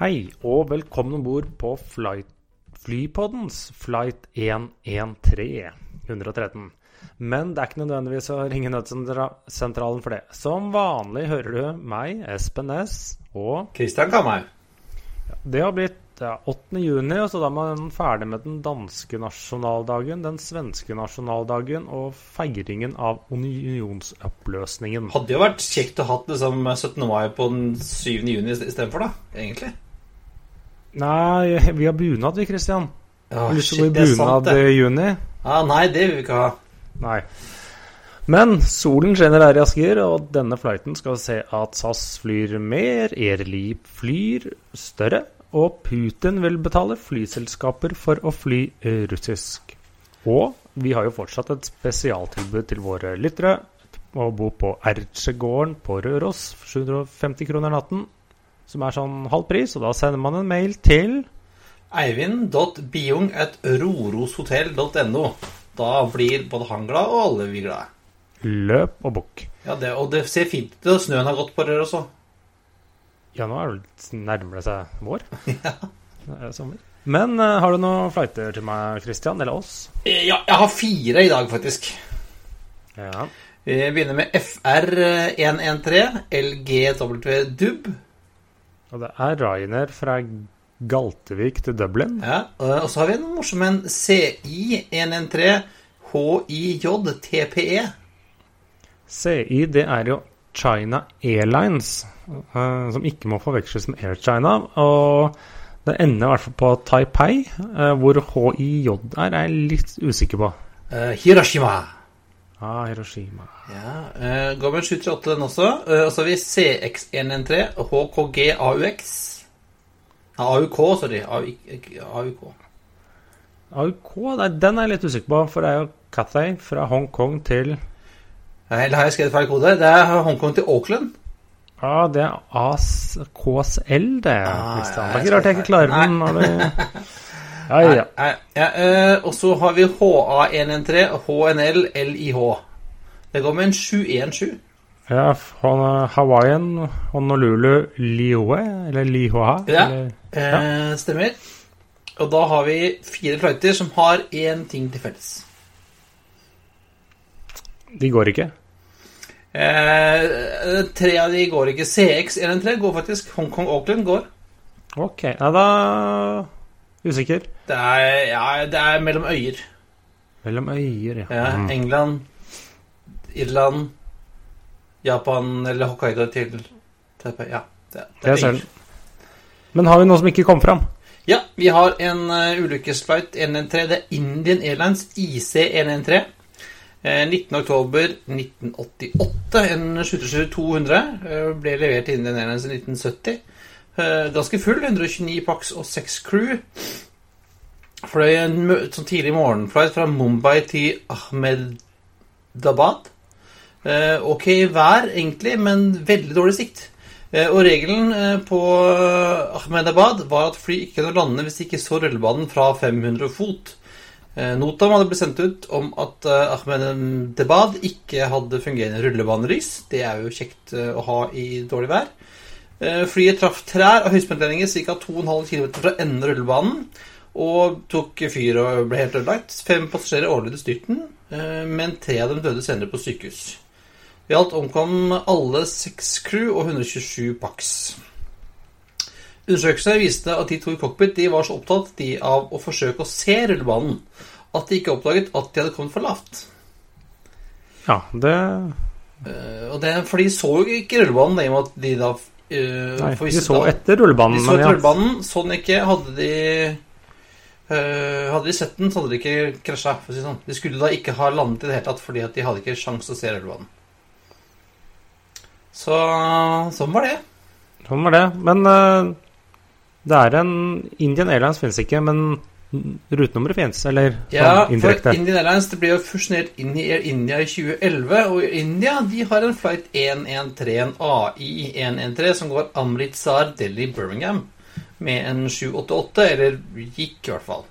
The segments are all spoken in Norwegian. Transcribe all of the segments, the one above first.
Hei, og velkommen om bord på flight, Flypoddens flight 113 113. Men det er ikke nødvendigvis å ringe nødsentralen for det. Som vanlig hører du meg, Espen Næss, og Kristian Kammer. Det har blitt ja, 8. juni, og så da er man ferdig med den danske nasjonaldagen, den svenske nasjonaldagen og feiringen av unionsoppløsningen. Hadde jo vært kjekt å ha liksom 17. mai på den 7. juni istedenfor, da. Egentlig. Nei, vi har bunad, vi, Christian. Ja, Har lyst til å gå i sant, bunad det. i juni? Ja, nei, det vil vi ikke ha. Nei. Men solen skinner her i Asker, og denne flighten skal se at SAS flyr mer, Airli flyr større, og Putin vil betale flyselskaper for å fly eh, russisk. Og vi har jo fortsatt et spesialtilbud til våre lyttere. Å bo på Ertsjegården på Røros 750 kroner natten, som er sånn halv pris. Og da sender man en mail til Eivind.biung.roroshotell.no. Da blir både han glad, og alle vi glade. løp og bukk. Ja, det, og det ser fint ut. Snøen har gått på dere også. Ja, nå er det litt nærmere seg vår. Det er sommer. Men eh, har du noen flighter til meg, Christian, eller oss? Ja, jeg har fire i dag, faktisk. Ja. Vi begynner med FR113 LGW Dub. Og det er Ryanair fra Galtevik til Dublin. Ja, og så har vi en morsom en CI113 HIJ TPE. CI, det er jo China Airlines, eh, som ikke må forveksles med Air China. Og det ender i hvert fall på Taipei, eh, hvor HIJ er, er jeg litt usikker på. Eh, Hiroshima. Ah, Hiroshima. Ja, uh, Går med 738 den også. Uh, og så har vi CX113 HKG AUX. Ja, AUK, sorry. AUK. AUK, nei, den er jeg litt usikker på, for det er jo Cathay fra Hongkong til Eller har jeg skrevet feil kode? Det er Hongkong til Auckland. Ja, det er AKSL, KSL, det. Ah, ja, det er ikke rart jeg ikke klarer den Ja, ja. Ja, eh, og så har vi HA113 HNL LIH. Det går med en 717. ja Hawaiian, Honolulu, Lihue, eller Lihoha. Ja. Eller, Eh, Stemmer. Og da har vi fire flighter som har én ting til felles. de går ikke. Eh, tre av de går ikke. CX113 går faktisk. Hongkong-Auckland går. Ok, ja, da Usikker. Det er, ja, det er mellom øyer. Mellom øyer, ja. Ja, Mhm. England, Irland, Japan eller Hokkaido til Taipei. Ja, det, det er øyer. Men har vi noe som ikke kom fram? Ja, vi har en uh, ulykkesflight 113. Det er Indian Airlines IC113. Eh, 19. oktober 1988. En 737-200 eh, ble levert til Indian Airlines i 1970. Eh, ganske full. 129 pax og 6 crew. Fløy en sånn tidlig morgenflight fra Mumbai til Ahmedabad. Eh, ok vær, egentlig, men veldig dårlig sikt. Eh, og regelen på Ahmedabad var at fly ikke kunne lande hvis de ikke så rullebanen fra 500 fot. Notam hadde blitt sendt ut om at Ahmedabad ikke hadde fungerende rullebanelys. Det er jo kjekt å ha i dårlig vær. Eh, Flyet traff trær av høyspentledninger ca. 2,5 km fra enden av rullebanen. Og tok fyr og ble helt ødelagt. Fem passasjerer overlevde styrten, eh, men tre av dem døde senere på sykehus. I alt omkom alle seks crew og 127 pax. Undersøkelser viste at de to i cockpit de var så opptatt de av å forsøke å se rullebanen at de ikke oppdaget at de hadde kommet for lavt. Ja, det Eh, og det, for de så jo ikke rullebanen i og med at de da eh, Nei, de så etter rullebanen. De så etter etter ja. rullebanen, så den ikke. Hadde de uh, Hadde de sett den, så hadde de ikke krasja. Si sånn. De skulle da ikke ha landet i det hele tatt fordi at de hadde ikke sjans til å se rullebanen. Så sånn var det. Sånn var det. Men uh, det er en Indian Airlines finnes ikke, men rutenummeret fins, eller Ja, sånn indirekte. for Indian Airlines det ble jo fusjonert inn i Air India i 2011, og India de har en flight 113, en AI113, som går Amritsar, Delhi, Birmingham, med en 788, eller gikk i hvert fall.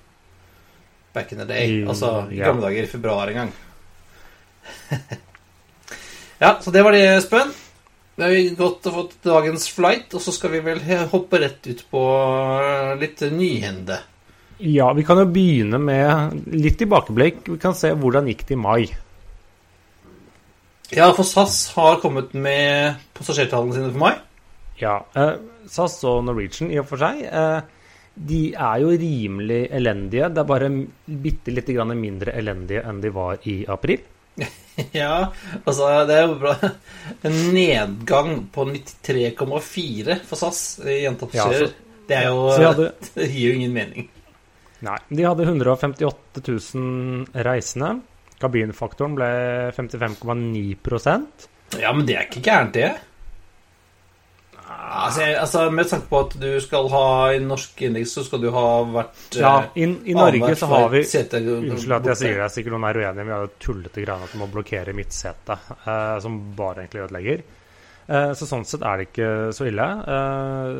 Back in the day. Altså i ja. gamle dager, i februar en gang. ja, så det var det, Espen. Det har godt og fått dagens flight, og så skal vi vel hoppe rett ut på eh, litt nyhende. Ja, vi kan jo begynne med litt tilbakeblikk. Vi kan se hvordan gikk det i mai. Ja, for SAS har kommet med passasjertallene sine for mai. Ja, eh, SAS og Norwegian i og for seg, eh, de er jo rimelig elendige. Det er bare bitte lite grann mindre elendige enn de var i april. Ja, altså det er jo bra. En nedgang på 93,4 for SAS i gjentatte Ja, det er jo Det gir jo ingen mening. Nei, de hadde 158 000 reisende. Kabinfaktoren ble 55,9% Ja, men det er ikke gærent, det. Altså, jeg, altså Med tanke på at du skal ha i norsk indeks, så skal du ha vært Ja, eh, i, i Norge så har vi Unnskyld at jeg sier det, sikkert noen er uenige. Vi har jo tullete greiene at du må blokkere midtsetet, eh, som bare egentlig ødelegger. Eh, så sånn sett er det ikke så ille. Eh,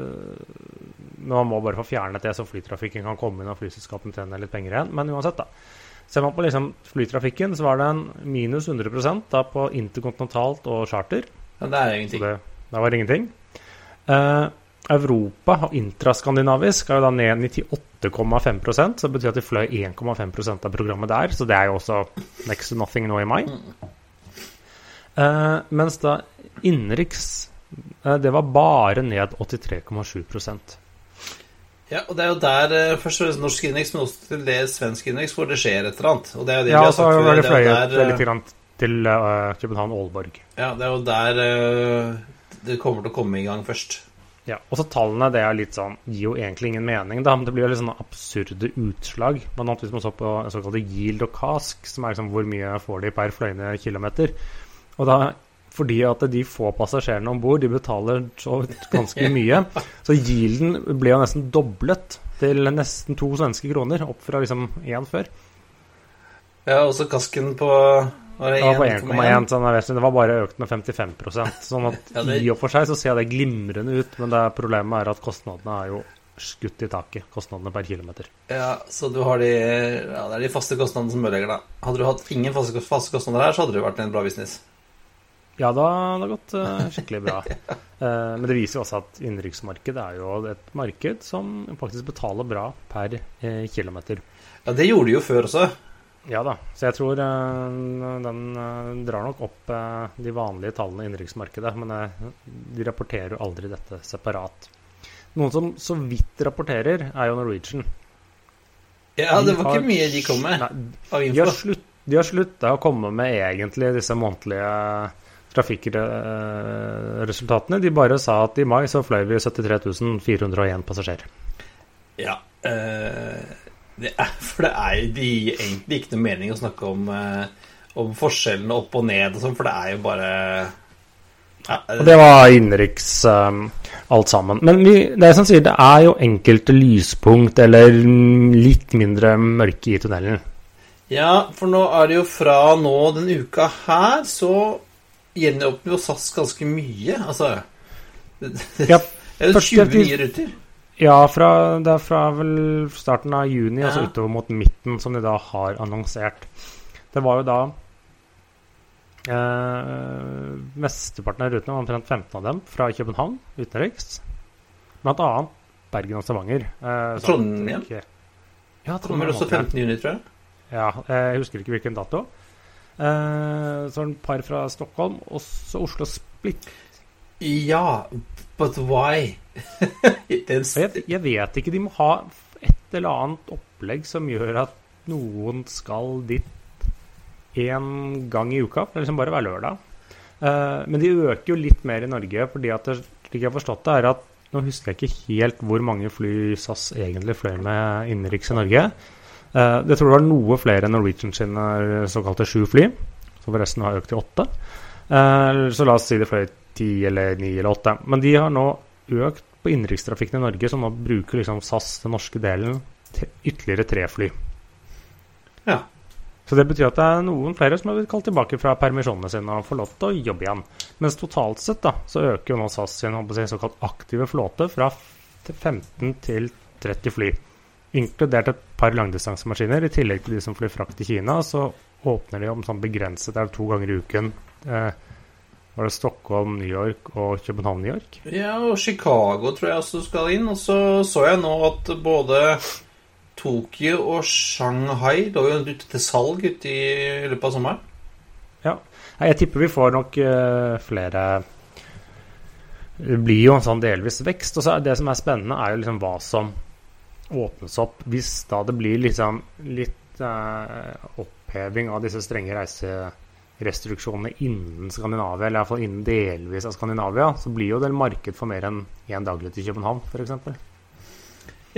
men man må bare få fjernet det, så flytrafikken kan komme inn og flyselskapene tjener litt penger igjen. Men uansett, da. Ser man på liksom flytrafikken, så var det en minus 100% da på interkontinentalt og charter. Ja, det er ingenting. det, det var ingenting. Eh, Europa, intraskandinavisk, er jo da ned 98,5% så det betyr at de fløy 1,5% av programmet der. Så det er jo også next to nothing nå i mai. Eh, mens da innenriks eh, Det var bare ned 83,7 Ja, og det er jo der eh, først og fremst norsk indeks, men også til det svensk indeks, hvor det skjer et eller annet. Og det er jo det Ja, vi har sagt var før. det er fløyet der, litt grann til uh, København-Aalborg. ja, det er jo der uh, det kommer til å komme i gang først. Ja, og så tallene det er litt sånn, gir jo egentlig ingen mening. Da, men det blir jo litt sånne absurde utslag. Blant annet hvis man så på såkalte yield og cask, som er liksom hvor mye får de per fløyende kilometer. Og da, fordi at de få passasjerene om bord betaler så ganske mye, så yielden ble jo nesten doblet til nesten to svenske kroner, opp fra liksom én før. Ja, og så kasken på var det på 1,1? 1,1, så den er- det var bare økt med 55 Sånn at Ja, det- i og for seg så ser det glimrende ut, men det er problemet er at kostnadene er jo skutt i taket. Kostnadene per kilometer. Ja, så du har de Ja, det er de faste kostnadene som ødelegger, da. Hadde du hatt ingen faste, faste kostnader her, så hadde det vært en bra business. Ja, da det har gått uh, skikkelig bra. uh, men det viser jo også at innenriksmarkedet er jo et marked som faktisk betaler bra per uh, kilometer. Ja, det gjorde de jo før også. Ja da, så jeg tror den drar nok opp de vanlige tallene i innenriksmarkedet. Men de rapporterer jo aldri dette separat. Noen som så vidt rapporterer, er jo Norwegian. Ja, det De var har- ikke mye de kom med Nei, av de har, slutt, de har slutta å komme med egentlig disse månedlige trafikkresultatene. De bare sa at i mai så fløy vi 73 401 passasjerer. Ja. eh, det er, for det er det gir egentlig ikke noe mening å snakke om, eh, om forskjellene opp og ned og sånn, for det er jo bare ja, Og det var innenriks um, alt sammen. Men vi, det er som sier, det er jo enkelte lyspunkt eller litt mindre mørke i tunnelen. Ja, for nå er det jo fra nå den uka her, så gjenåpner jo SAS ganske mye. Altså Ja, det er jo 20 jeg- nye ruter. Ja, fra, det er fra vel starten av juni ja. altså utover mot midten, som de da har annonsert. Det var jo da eh, Mesteparten av rutene, omtrent 15 av dem, fra København utenriks. Blant annet Bergen og Stavanger. eh, Trondheim? ikke- Ja, Trondheim Kommer også, 15 juni, tror jeg. Ja, jeg husker ikke hvilken dato. Eh, sånn par fra Stockholm, og så Oslo Split. Ja, but why? Jeg, jeg vet ikke, de må ha et eller annet opplegg som gjør at noen skal dit én gang i uka. Det er liksom bare hver lørdag. Eh, men de øker jo litt mer i Norge, fordi at det, slik jeg har forstått det, er at nå husker jeg ikke helt hvor mange fly SAS egentlig fløy med innenriks i Norge. Eh, jeg tror det var noe flere enn Norwegian sine såkalte sju fly, som forresten har økt til åtte. Uh, så la oss si det fløy ti eller ni eller åtte. Men de har nå økt på innenrikstrafikken i Norge, som nå bruker liksom SAS, den norske delen, til ytterligere tre fly. Ja. Så det betyr at det er noen flere som har blitt kalt tilbake fra permisjonene sine og får lov til å jobbe igjen. Mens totalt sett da, så øker jo nå SAS sin såkalt aktive flåte fra 15 til 30 fly. Inkludert et par langdistansemaskiner. I tillegg til de som flyr frakt til Kina, så åpner de om sånn begrenset det er to ganger i uken. Eh, var det Stockholm, New York og København-New York? Ja, og Chicago tror jeg også skal inn. Og så så jeg nå at både Tokyo og Shanghai lå jo ute til salg ute i løpet av sommeren. Nei, Jeg tipper vi får nok eh, flere Det blir jo en sånn delvis vekst. Og så er det som er spennende, er jo liksom hva som åpnes opp hvis da det blir liksom litt eh, oppheving av disse strenge reiserestriksjonene innen Skandinavia, eller iallfall innen delvis av Skandinavia, så blir jo det marked for mer enn én daglig til København, f.eks.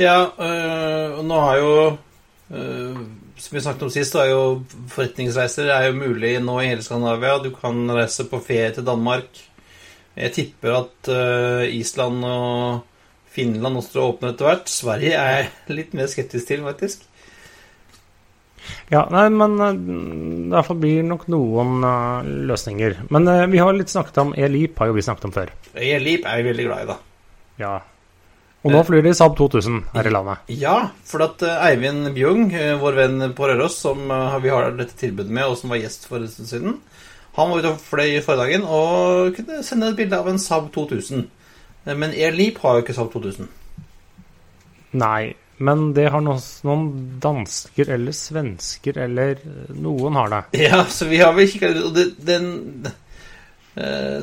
Ja, øh, og nå har jo øh, Som vi snakket om sist, er jo forretningsreiser er jo mulig nå i hele Skandinavia. Du kan reise på ferie til Danmark. Jeg tipper at øh, Island og Finland også åpner etter hvert. Sverige er jeg litt mer skeptisk til, faktisk. Ja, nei, men eh, det i hvert fall blir nok noen uh, løsninger. Men uh, vi har litt snakket om E-Leap, har jo vi snakket om før. E-Leap er vi veldig glad i, da. Ja. Og nå flyr de Saab 2000 her i landet. Ja, for at Eivind Bjung, vår venn på Røros, som vi har dette tilbudet med, og som var gjest for en stund siden, han var ute og fløy i forrige dagen og kunne sende et bilde av en Saab 2000. Eh, Men Airleap har jo ikke Saab 2000. Nei, men det har noen, noen dansker eller svensker eller eh, noen har det. Ja, så vi har vel kikka litt, og det, den eh,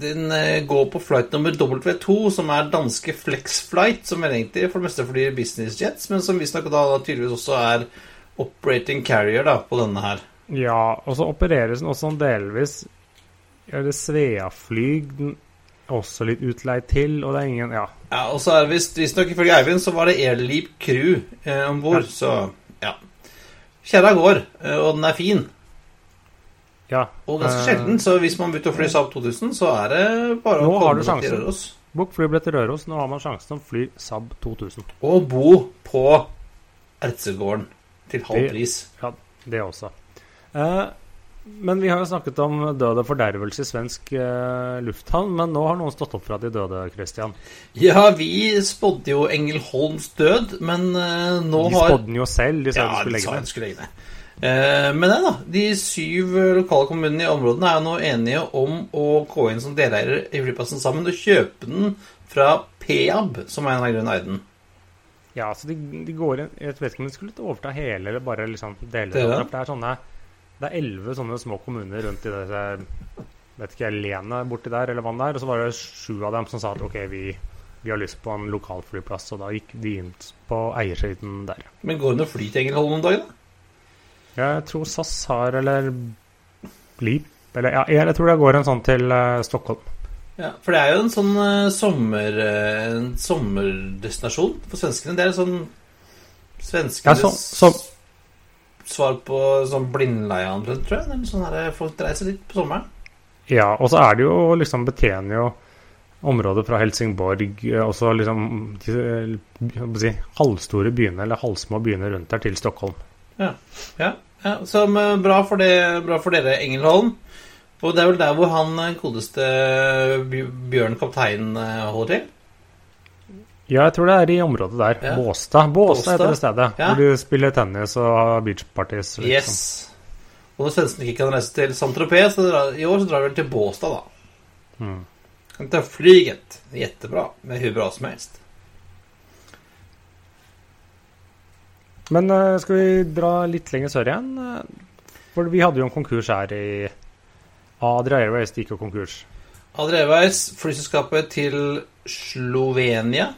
Den går på flight nummer W2, som er danske Flexflight, som er egentlig for det meste flyr business jets, men som visstnok da tydeligvis også er operating carrier da, på denne her. Ja, og så opereres den også delvis Er det Sveaflyg den også litt utleid til, og det er ingen Ja. Ja, og så er det visst- visstnok ifølge Eivind så var det Elip Crew eh, om bord, Ja. så ja. Kjerra går, eh, og den er fin. ja. Og ganske Eh, sjelden, så hvis man begynner å fly Saab 2000, så er det bare Nå å har komme seg til. Røros. Bok flybillett til Røros. Nå har man sjansen til å fly Saab 2000. Og bo på Ertsegården til halv pris. Ja, det også. Eh, men vi har jo snakket om død og fordervelse i svensk eh, lufthavn, men nå har noen stått opp fra de døde, Christian. Ja, vi spådde jo Engelholms død, men eh, nå De har spådde den jo selv, de sa Ja, de de skulle de legge ned. Eh, men nei da, de syv lokale kommunene i områdene er nå enige om å gå inn som deleiere i flyplassen sammen og kjøpe den fra Peab, som er en av grunnene eide den. Ja, så de, de går inn Jeg vet ikke om de skulle overta hele, eller bare liksom deler Deler? det. Det er sånne Det er elleve sånne små kommuner rundt i disse Vet ikke, Lenet borti der, eller hva det er. Og så var det sju av dem som sa at ok, vi, vi har lyst på en lokalflyplass, og da gikk de inn på eiersiden der. Men går det noe fly til Engelholm om dagen? da? Jeg tror SAS har, eller Leap Eller ja, jeg tror det går en sånn til uh, Stockholm. Ja, For det er jo en sånn uh, sommer, uh, en sommerdestinasjon for svenskene. Det er en sånn Ja, svenskenes så, så, svar på sånn blindleia, omtrent, tror jeg. Sånn her, folk reiser litt på sommeren. ja, og så er det jo liksom betjener jo området fra Helsingborg, eh, også liksom de eh, si, halvstore byene, eller halvsmå byene rundt der, til Stockholm. Ja, ja ja. Så bra for, det, bra for dere, Engelholm. Og det er vel der hvor han eh, godeste Bjørn Kaptein eh, holder til? Ja, jeg tror det er i området der. Ja. Båstad. Båstad heter det stedet. Ja. Hvor du spiller tennis og har beachparties. Liksom. Yes. Og når svenskene ikke kan reise til Saint-Tropez i år, så drar vi vel til Båstad, da. Mm. Kan ta flyget. Jettebra. Med hvor bra som helst. Men uh, skal vi dra litt lenger sør igjen? Eh, For vi hadde jo en konkurs her i Adria Airways gikk jo konkurs. Adreveis, flyselskapet til Slovenia.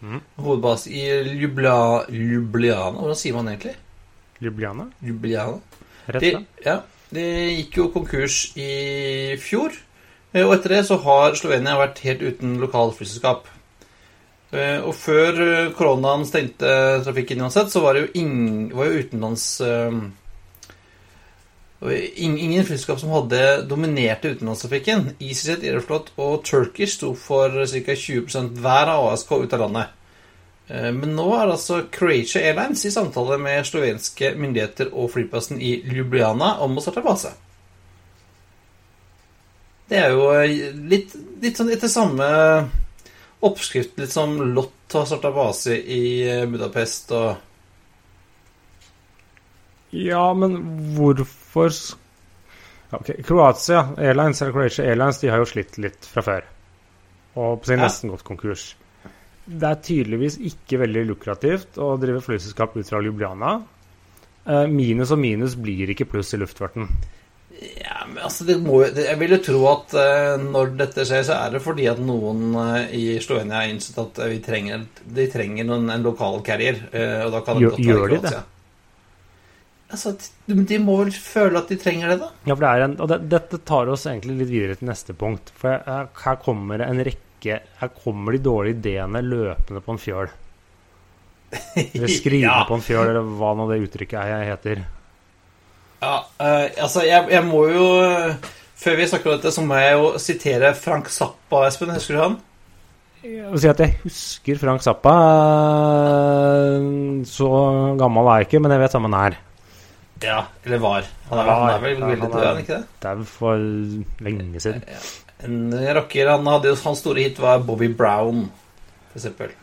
Mhm. Hovedbase i Ljubla, Ljubljana. Hvordan sier man egentlig? Ljubljana, Ljubljana. rett De, da. ja, det gikk jo konkurs i fjor. eh, Og etter det så har Slovenia vært helt uten lokal flyselskap. Eh, Og før eh, koronaen stengte trafikken uansett, så var det jo, ingen, var jo utenlands ingen flyselskap som hadde dominerte utenlandstrafikken. EasyJet, Aeroflot og Turkish sto for ca. 20 hver av ASK ut av landet. Eh, men nå er altså Croatia Airlines i samtale med slovenske myndigheter og flyplassen i Ljubljana om å starte base. Det er jo eh, litt, litt sånn etter samme oppskrift litt som Lott har starta base i eh, Budapest og Ja, men hvorfor Ok, Kroatia Airlines eller Croatia Airlines de har jo slitt litt fra før. Og på sin Ja. nesten gått konkurs. Det er tydeligvis ikke veldig lukrativt å drive flyselskap ut fra Ljubljana. Eh, minus og minus blir ikke pluss i luftfarten. Ja, men altså det må, Jeg vil jo tro at eh, når dette skjer, så er det fordi at noen eh, i Slovenia har innsett at vi trenger, de trenger noen, en lokal carrier. og da kan det Gjør- godt være de Kroatia. Altså, de, må vel føle at de trenger det, da? Ja, for det er en, og det, Dette tar oss egentlig litt videre til neste punkt. For her, her kommer det en rekke Her kommer de dårlige ideene løpende på en fjøl. Eller skrivende Ja. på en fjøl, eller hva nå det uttrykket er heter. Ja, uh, altså, jeg, jeg må jo eh, Før vi snakker om dette, så må jeg jo sitere Frank Zappa, Espen. Husker du han? Å si at jeg husker Frank Zappa. Så gammel er jeg ikke, men jeg vet hvem han er. Ja, eller var. Han er, han er vel veldig død, ikke det? Dau for lenge siden. En rocker, han hadde Hans store hit var Bobby Brown, eksempel.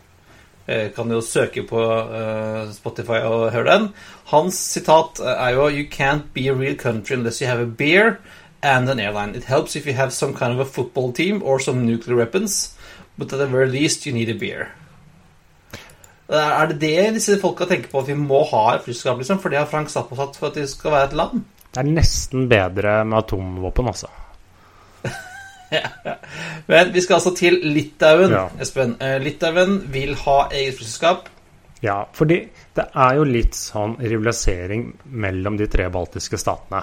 Eh, Kan jo søke på eh, Spotify og høre den. Hans sitat eh, er jo You can't be a real country unless you have a beer and an airline. It helps if you have some kind of a football team or some nuclear weapons, but at the very least you need a beer. Er det det disse folka tenker på, at vi må ha et flyskap, liksom? For det har Frank Zappa for at det skal være et land? Det er nesten bedre med atomvåpen, altså. Men vi skal altså til Litauen, Ja. Espen. Eh, Litauen vil ha eget flyselskap. Ja, fordi det er jo litt sånn rivalisering mellom de tre baltiske statene.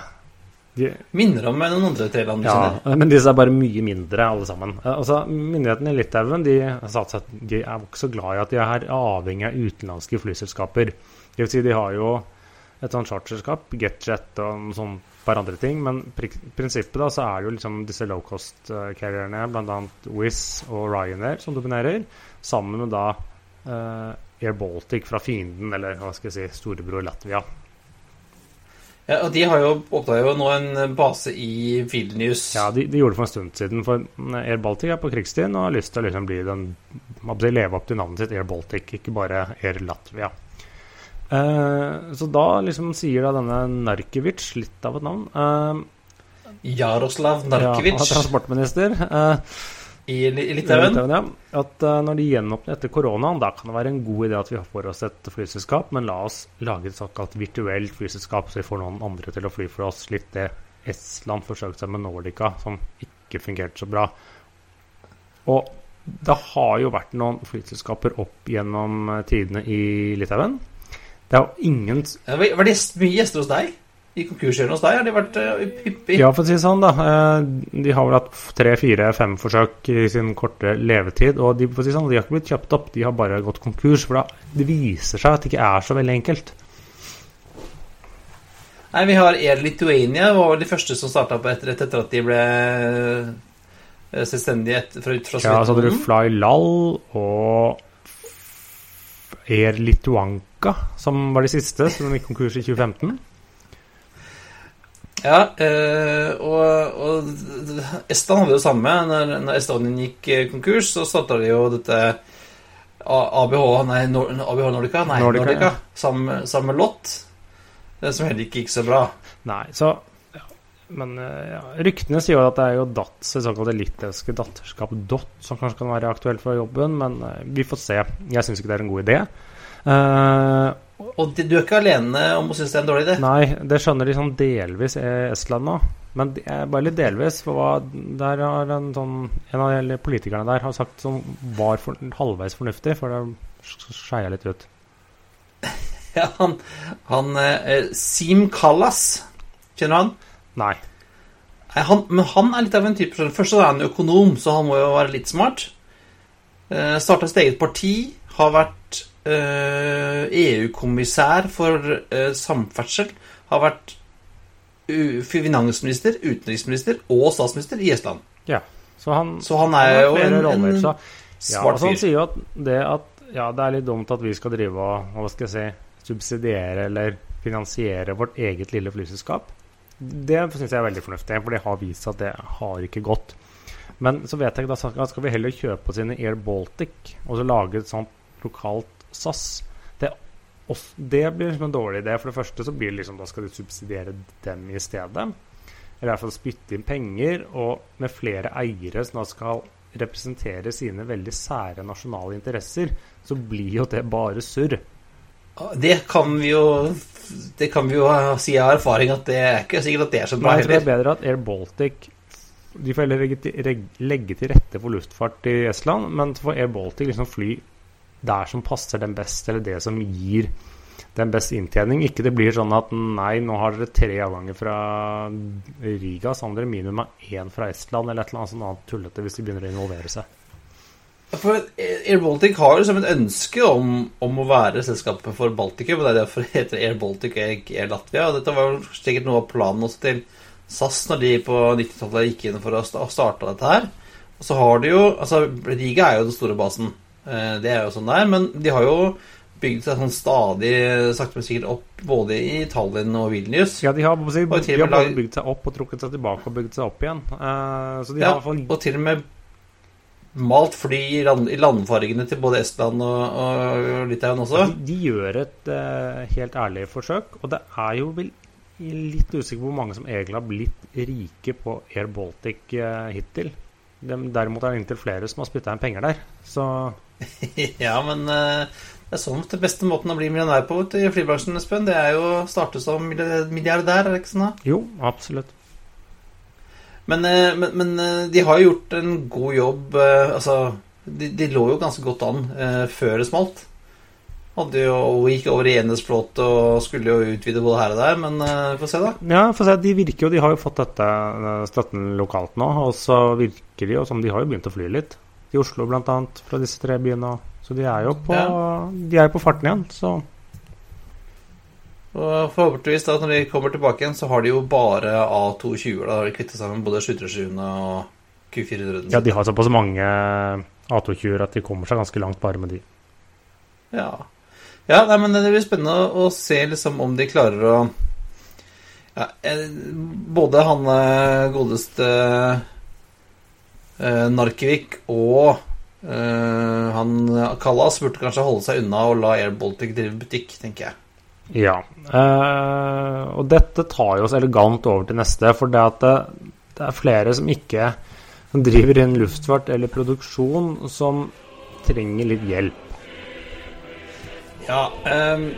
De, Minner om noen andre tre land ja, men disse er bare mye mindre, alle sammen. Eh, Altså, Myndighetene i Litauen de, de er så glad i at de er avhengig av utenlandske flyselskaper. Det vil si, de har jo et sånt charterselskap, GetJet og noen sånne par andre ting. Men pri prinsippet da, så er det jo liksom disse low cost-carrierne, bl.a. Wizz og Ryanair, som dominerer. Sammen med da eh, Air Baltic fra fienden, eller hva skal jeg si, storebror Latvia. Ja, og De har jo oppdaga nå en base i Vilnius. Ja, de, de gjorde det for en stund siden. For Air Baltic er på krigstiden og har lyst til å liksom bli den leve opp til navnet sitt Air Baltic, ikke bare Air Latvia. Eh, så da liksom sier da denne Narkevic, litt av et navn eh, Jaroslav Ja, Narkevic han er transportminister. eh, i, Li- i i Litauen. Ja, at eh, når de gjenåpner etter koronaen, da kan det være en god idé at vi får oss et flyselskap, men la oss lage et såkalt virtuelt flyselskap, så vi får noen andre til å fly for oss. Litt det Estland forsøkte seg med Nordica, som ikke fungerte så bra. Og det har jo vært noen flyselskaper opp gjennom eh, tidene i Litauen. Det er jo ingen Var var det mye gjester hos deg? I konkurskjøren hos deg har de vært hyppige hyppig? Ja, for å si det sånn, da. eh, De har vel hatt tre, fire, fem forsøk i sin korte levetid. Og de, si sånn, de har ikke blitt kjøpt opp, de har bare gått konkurs. For det viser seg at det ikke er så veldig enkelt. Nei, vi har Air Lithuania, var de første som starta på etter, etter at de ble eh, selvstendige fra, fra Ja, så hadde du. Fly Lal og Air Lituanka, som var de siste, som gikk konkurs i 2015. Ja, eh, og, og Estland hadde det samme. Når, når Estonian gikk eh, konkurs, så starta de jo dette ABH Nei, ABH Nordica, nei, Nordica, Nordica, ja. sammen, sammen med Lott. Som heller ikke gikk så bra. Nei, så ja. Men eh, ja, ryktene sier jo at det er jo DATS, det såkalte litauiske datterskap DOT, som kanskje kan være aktuelt for jobben, men eh, vi får se. Jeg syns ikke det er en god idé. Eh, Og du er ikke alene om å synes det er en dårlig idé. Nei, det skjønner de sånn delvis i Estland nå. Men bare litt delvis. For der har en, sånn, en av de politikerne der har sagt som var for, halvveis fornuftig, for det skeia litt ut. Ja, han han eh, Sim Kallas, kjenner han? Nei. Han? Men han er litt av en type. Først så er han økonom, så han må jo være litt smart. Eh, Starta sitt eget parti. Har vært eh, EU-kommissær for eh, samferdsel. Har vært finansminister, utenriksminister og statsminister i Estland. Ja. Så han, Så han er jo en, en ja, svart altså han sier jo at det at ja, det er litt dumt at vi skal drive og hva skal jeg si, subsidiere eller finansiere vårt eget lille flyselskap. Det syns jeg er veldig fornuftig, for det har vist seg at det har ikke gått. Men så vet jeg ikke, da skal vi heller kjøpe oss inn i Air Baltic og så lage et sånt lokalt SAS. Det, det blir liksom en dårlig idé. For det første så blir det liksom, da skal du subsidiere dem i stedet. Eller i hvert fall spytte inn penger, og med flere eiere som da skal representere sine veldig sære nasjonale interesser, så blir jo det bare surr. Det kan vi jo Det kan vi jo si av erfaring at det er ikke sikkert at det er så bra heller. jeg tror det er bedre at Air Baltic De får heller legge til, legge til rette for luftfart i Estland, men for Air Baltic liksom fly der som passer dem best, eller det som gir den best inntjening. Ikke det blir sånn at nei, nå har dere tre avganger fra Riga, så har dere minimum av én fra Estland, eller et eller annet sånt annet tullete hvis de begynner å involvere seg. For Air Baltic har liksom et ønske om, om å være selskapet for Baltikum, og det er derfor det heter Air Baltic og ikke Air Latvia. Og dette var sikkert noe av planen også til SAS når de på 90-tallet gikk inn for å starte dette her. Og så har de jo Altså, Riga er jo den store basen. Eh, Det er jo sånn det er. Men de har jo bygd seg sånn stadig sakte, men sikkert opp både i Tallinn og Vilnius. Ja, de har, si, de har både bygd seg opp og trukket seg tilbake og bygd seg opp igjen. Eh, så de Ja, har fall og til og med malt fly i, land, i landfargene til både Estland og, og Litauen også. De, de gjør et uh, helt ærlig forsøk, og det er jo vel litt usikker på hvor mange som egentlig har blitt rike på Air Baltic uh, hittil. De, derimot er det inntil flere som har spytta inn penger der. Så Ja, men eh, det er sånn den beste måten å bli millionær på i flybransjen, Espen. Det er jo å starte som milliardær, er det ikke sånn? da? jo, absolutt. Men, eh, men, men eh, de har jo gjort en god jobb. Altså, de, de lå jo ganske godt an før det smalt. Hadde jo, og gikk over i enhetsflåte og skulle jo utvide både her og der, men vi får se, da. Ja, for se, De virker jo, de har jo fått dette støtten lokalt nå, og så virker de jo som de har jo begynt å fly litt. I Oslo blant annet, fra disse tre byene. Så de er jo på, de er på farten igjen. Så Og forhåpentligvis da, når de kommer tilbake igjen, så har de jo bare A220. Da har de kvittet sammen både 737-ene og Q400. ja, de har såpass mange A220-er at de kommer seg ganske langt bare med de. Ja. ja nei, men det blir spennende å se liksom om de klarer å ja, eh, Både han eh, godeste Narkevik og eh, han Kallas burde kanskje holde seg unna og la Air Baltic drive butikk, tenker jeg. Ja. Eh, og dette tar jo oss elegant over til neste, for det at det, det er flere som ikke som driver innen luftfart eller produksjon, som trenger litt hjelp. Ja, ehm,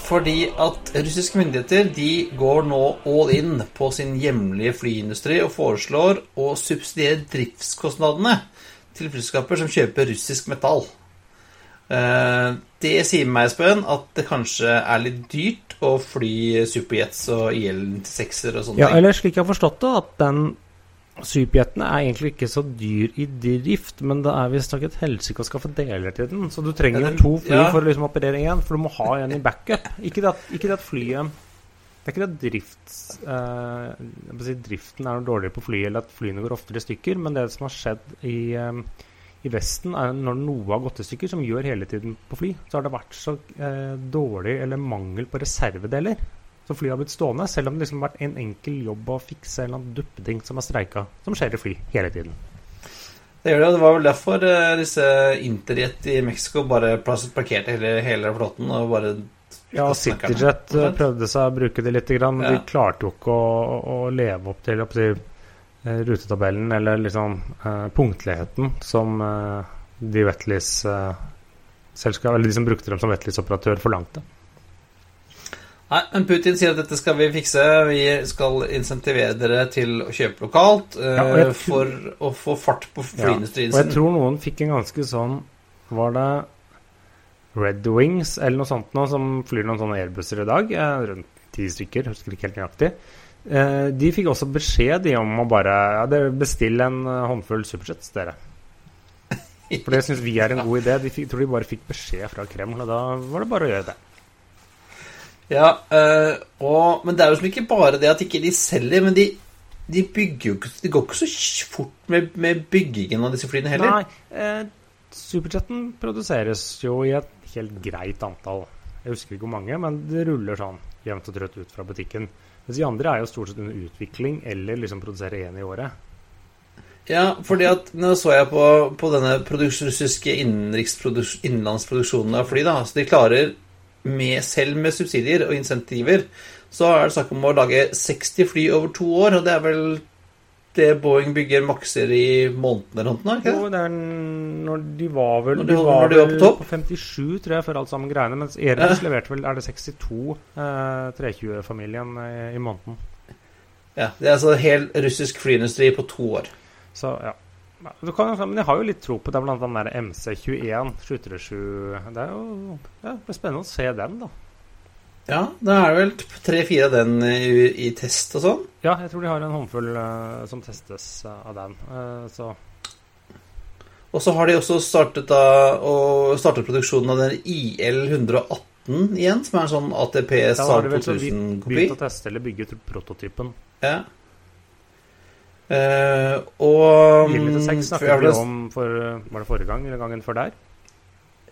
fordi at russiske myndigheter de går nå all in på sin hjemlige flyindustri og foreslår å subsidiere driftskostnadene til flyselskaper som kjøper russisk metall. Eh, Det sier meg, Espen, at det kanskje er litt dyrt å fly superjets og IL-96-er og sånne Ja, ting. eller slik jeg har forstått det, at den Superjeten er egentlig ikke så dyr i drift, men det er visstnok et helsike å skaffe deler til den. Så du trenger jo to fly ja. for å liksom operere én, for du må ha en i backup. Ikke det at, ikke det at flyet Det er ikke det at drifts, eh, si driften er noe dårligere på flyet, eller at flyene går oftere i stykker, men det som har skjedd i, eh, i Vesten, er når noe har gått i stykker, som gjør hele tiden på fly, så har det vært så eh, dårlig eller mangel på reservedeler. Så flyet har blitt stående, selv om det liksom har vært en enkel jobb å fikse en eller annen duppeting som har streika, som skjer i fly hele tiden. Det gjør det, og det var vel derfor eh, disse Interjet i Mexico bare parkerte hele, hele flåten og bare Ja. CityJet eh, prøvde seg å bruke det litt, grann, men Ja. de klarte jo ikke å, å leve opp til opp til, eh, rutetabellen, eller liksom uh, punktligheten, som uh, de Wetleys uh, selskap, eller de som brukte dem som Wetleys-operatør, forlangte. Nei, men Putin sier at dette skal vi fikse. Vi skal insentivere dere til å kjøpe lokalt eh, Ja, tror- for å få fart på Ja, Og jeg tror noen fikk en ganske sånn Var det Red Wings eller noe sånt nå, som flyr noen sånne airbusser i dag? eh, Rundt ti stykker, husker ikke helt nøyaktig. Eh, De fikk også beskjed de, om å bare ja, bestille en eh, håndfull superjets, dere. For det syns vi er en god idé. De fikk, tror de bare fikk beskjed fra Kreml, og da var det bare å gjøre det. Ja, øh, og, men det er jo som ikke bare det at ikke de selger, men de, de bygger jo ikke Det går ikke så fort med, med byggingen av disse flyene heller. Nei, eh, Superjeten produseres jo i et helt greit antall. Jeg husker ikke hvor mange, men det ruller sånn jevnt og trøtt ut fra butikken. Mens de andre er jo stort sett under utvikling eller liksom produserer én i året. Ja, fordi at nå så jeg på, på denne russiske innenlandsproduksjonen av fly, da. Så de klarer, med, selv med subsidier og insentiver, så er det snakk om å lage 60 fly over to år. Og det er vel det Boeing bygger makser i måneden eller noe? Jo, det er når de var vel de- de var de var på på 57, tror jeg, før alt sammen greiene. Mens Airbus leverte vel Er det 62 eh, 320-familien i, i måneden. Ja, Det er altså hel russisk flyindustri på to år. Så ja. Ja, Du kan, men jeg har jo litt tro på det, blant annet den der MC21 737. Det er jo ja, det blir spennende å se den, da. Ja, da er det vel tre-fire av den i, i test og sånn. Ja, jeg tror de har en håndfull uh, som testes uh, av den. Uh, så Og så har de også startet, da, startet produksjonen av den IL-118 igjen, som er en sånn ATP-SAT-2000-kopi. da har de vel 2000-kopi. begynt å teste eller bygge prototypen. Ja. Eh, og Gilde 6 for jeg snakket vi om for Var det forrige gang eller gangen før der?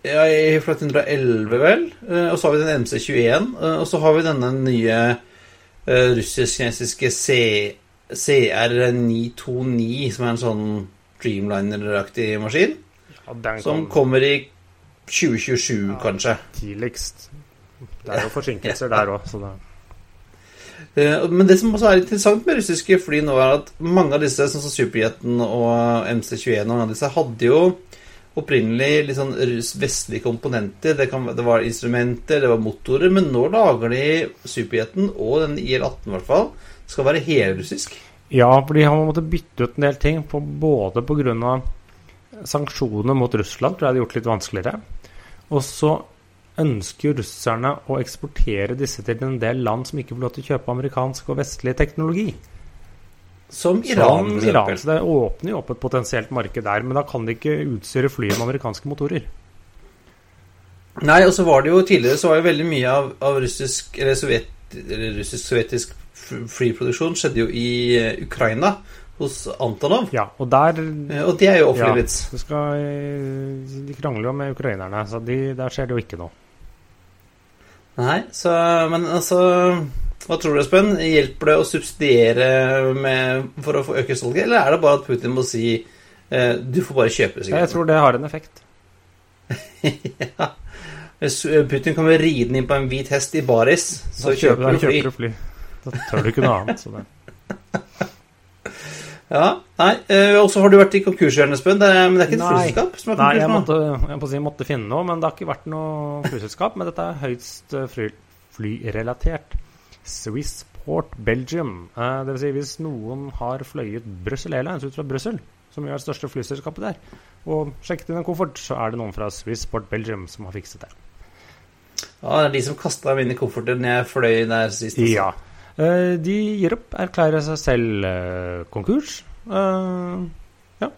Ja, i Flight 111, vel. Eh, og så har vi den MC21. eh, og så har vi denne nye russisk-kinesiske CR929, som er en sånn Dreamliner-aktig maskin. Ja, den Som kommer i 2027, Ja. kanskje. tidligst. Det er jo forsinkelser der òg, så det Men det som også er interessant med russiske fly nå, er at mange av disse, sånn som Superjeten og MC21 og mange av disse, hadde jo opprinnelig litt sånn vestlige komponenter. Det, kan, det var instrumenter, det var motorer, men nå lager de Superjeten og den IL-18 i hvert fall. Skal være helrussisk. Ja, for de har måttet bytte ut en del ting, på, både pga. sanksjoner mot Russland, tror jeg det har gjort litt vanskeligere. Og så ønsker russerne å eksportere disse til en del land som ikke får lov til å kjøpe amerikansk og vestlig teknologi. Som Iran. Som Iran. Så det åpner jo opp et potensielt marked der, men da kan de ikke utstyre flyet med amerikanske motorer. Nei, og så var det jo tidligere så var jo veldig mye av, av russisk eller sovjet, eller russisk-sovjetisk flyproduksjon skjedde jo i eh, Ukraina, hos Antonov. Ja, og der Eh, Og det er jo offentlig vits. Ja, De krangler jo med ukrainerne, så de, der skjer det jo ikke noe. Nei, så Men altså Hva tror du, Espen? Hjelper det å subsidiere med, for å få øke salget, eller er det bare at Putin må si eh, du får bare kjøpe sigaretter? Jeg tror det har en effekt. ja. Hvis eh, Putin kommer ridende inn på en hvit hest i baris, så Da kjøper du da fly. kjøper du fly. Da tør du ikke noe annet. Ja, nei, eh, Og så har du vært i konkurshjørnet, Espen. Men det er ikke et flyselskap som er Nei, jeg måtte, jeg måtte, si, måtte finne noe, men det har ikke vært noe flyselskap. Men dette er høyst eh, fly, flyrelatert. Swissport Belgium. Eh, det vil si hvis noen har fløyet Brussel Airlines ut fra Brussel, som er det største flyselskapet der, og sjekket inn en koffert, så er det noen fra Swissport Belgium som har fikset det. Ja, det er de som kasta mine kofferter når jeg fløy der sist. Også. Ja. Eh, de gir opp, erklærer seg selv eh, konkurs. ja.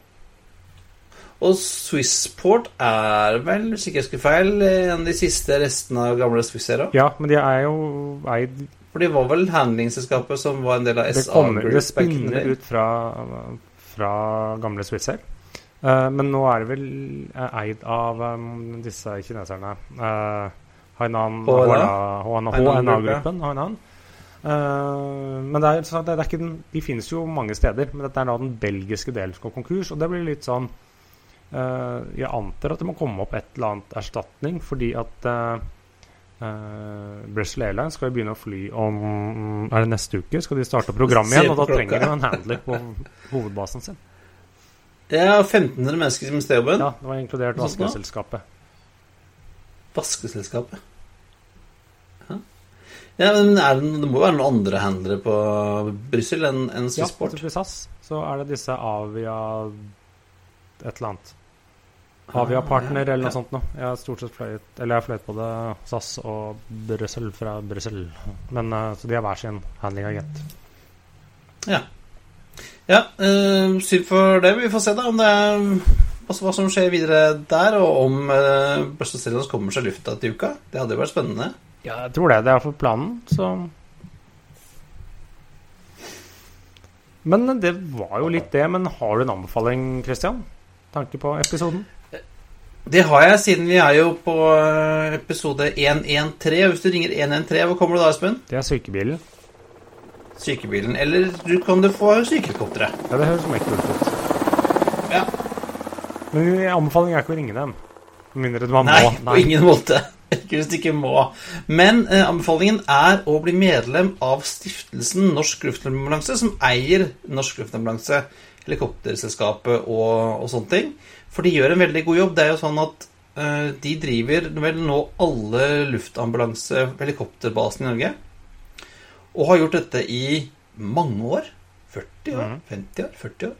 Og Swissport er vel, hvis ikke jeg husker feil, en av de siste restene av gamle Swissera? ja, men de er jo eid For de var vel handlingsselskapet som var en del av SA Group. det spinner ut fra, fra gamle Swisser. Uh, men nå er det vel eh, eid av um, disse kineserne. Uh, Hainan HNA? HNA-gruppen. Hainan. Eh, men det er, så det, det er den, de finnes jo mange steder, men dette er da den belgiske delen som går konkurs. Og det blir litt sånn uh, Jeg antar at det må komme opp et eller annet erstatning, fordi at uh, Brussel Airlines skal jo begynne å fly om Er det neste uke? Skal de starte programmet igjen? Og da trenger de en handler på hovedbasen sin. Er 1500 mennesker som mister jobben. Ja, det var inkludert vaskeselskapet. Vaskeselskapet. Ja. ja, men det, det må jo være noen andre handlere på Brussel enn enn Ja, Swissport? SAS så er det disse Avia et eller annet. Avia-partner eller noe Ah, Ja. sånt noe. Jeg har stort sett fløyet Eller jeg har fløyet både SAS og Brussel fra Brussel. Men eh, Så de har hver sin handling-agent. Ja, øh, synd for det. Vi får se da om det er altså, hva som skjer videre der, og om øh, Brussels Airlines kommer seg lufta til uka. Det hadde jo vært spennende. Ja, jeg tror det. Det er iallfall planen, så Men det var jo litt det. Men har du en anbefaling, Christian? Tanke på episoden? Det har jeg, siden vi er jo på eh, episode 113. Hvis du ringer 113, hvor kommer du da, Espen? Det er sykebilen. Sykebilen. Eller du kan du få sykehelikopteret. Ja, det høres meget kult ut. Ja. Men min anbefaling er ikke å ringe dem. Med mindre man Nei, må. på ingen måte. Hvis du ikke må. Men eh, anbefalingen er å bli medlem av stiftelsen Norsk Luftambulanse, som eier Norsk Luftambulanse, helikopterselskapet og, og sånne ting. For de gjør en veldig god jobb. Det er jo sånn at eh, de driver vel nå alle luftambulanse-helikopterbasene i Norge. Og har gjort dette i mange år. 40 år? 50 år? 40 år?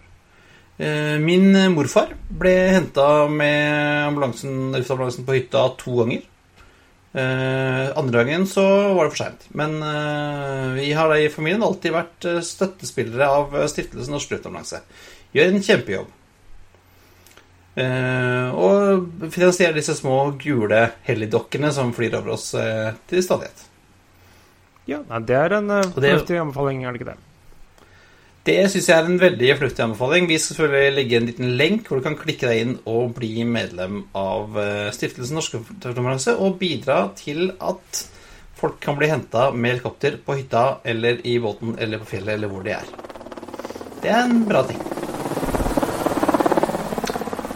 Eh, Min morfar ble henta med ambulansen, luftambulansen på hytta to ganger. Eh, andre gangen så var det for seint. Men uh, vi har i familien alltid vært eh, støttespillere av Stiftelsen Norsk Luftambulanse. Gjør en kjempejobb. Uh, og finansierer disse små gule helligdokkene som flyr over oss til stadighet. Ja, nei, det er en uh, det- fornuftig anbefaling, er det ikke det? Det syns jeg er en veldig fluttig anbefaling. Vi skal selvfølgelig legge en liten lenk hvor du kan klikke deg inn og bli medlem av eh, Stiftelsen Norsk Luftambulanse og bidra til at folk kan bli henta med helikopter på hytta eller i båten eller på fjellet eller hvor de er. Det er en bra ting.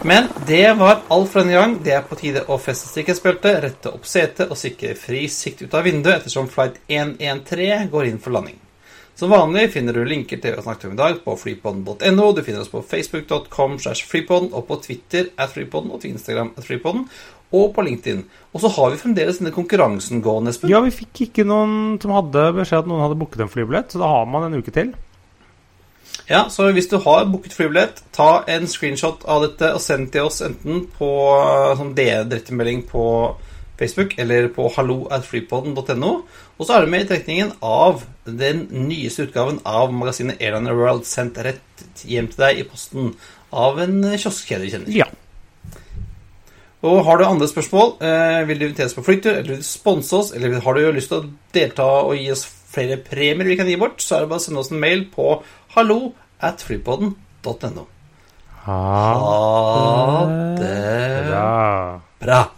Men det var alt for denne gang. Det er på tide å feste sikkerhetsbeltet, rette opp setet og sikre fri sikt ut av vinduet ettersom flight 113 går inn for landing. Som vanlig finner du linker til det vi har snakket om i dag på freepodden.no. Du finner oss på facebook.com slash freepodden og på Twitter at freepodden og på Instagram at freepodden og på LinkedIn. Og så har vi fremdeles denne konkurransen gående, Espen. Ja, vi fikk ikke noen som hadde beskjed at noen hadde booket en flybillett, så da har man en uke til. Ja, så hvis du har booket flybillett, ta en screenshot av dette og send til oss enten på sånn direktemelding på Facebook eller på halloatfreepoden.no. Og så er du med i trekningen av den nyeste utgaven av magasinet Airliner World sendt rett hjem til deg i posten av en kioskkjede du kjenner. Ja. Og har du andre spørsmål, eh, vil du invitere oss på flyttur, eller vil du sponse oss, eller har du lyst til å delta og gi oss flere premier vi kan gi bort, så er det bare å sende oss en mail på hallo Ha det bra. bra.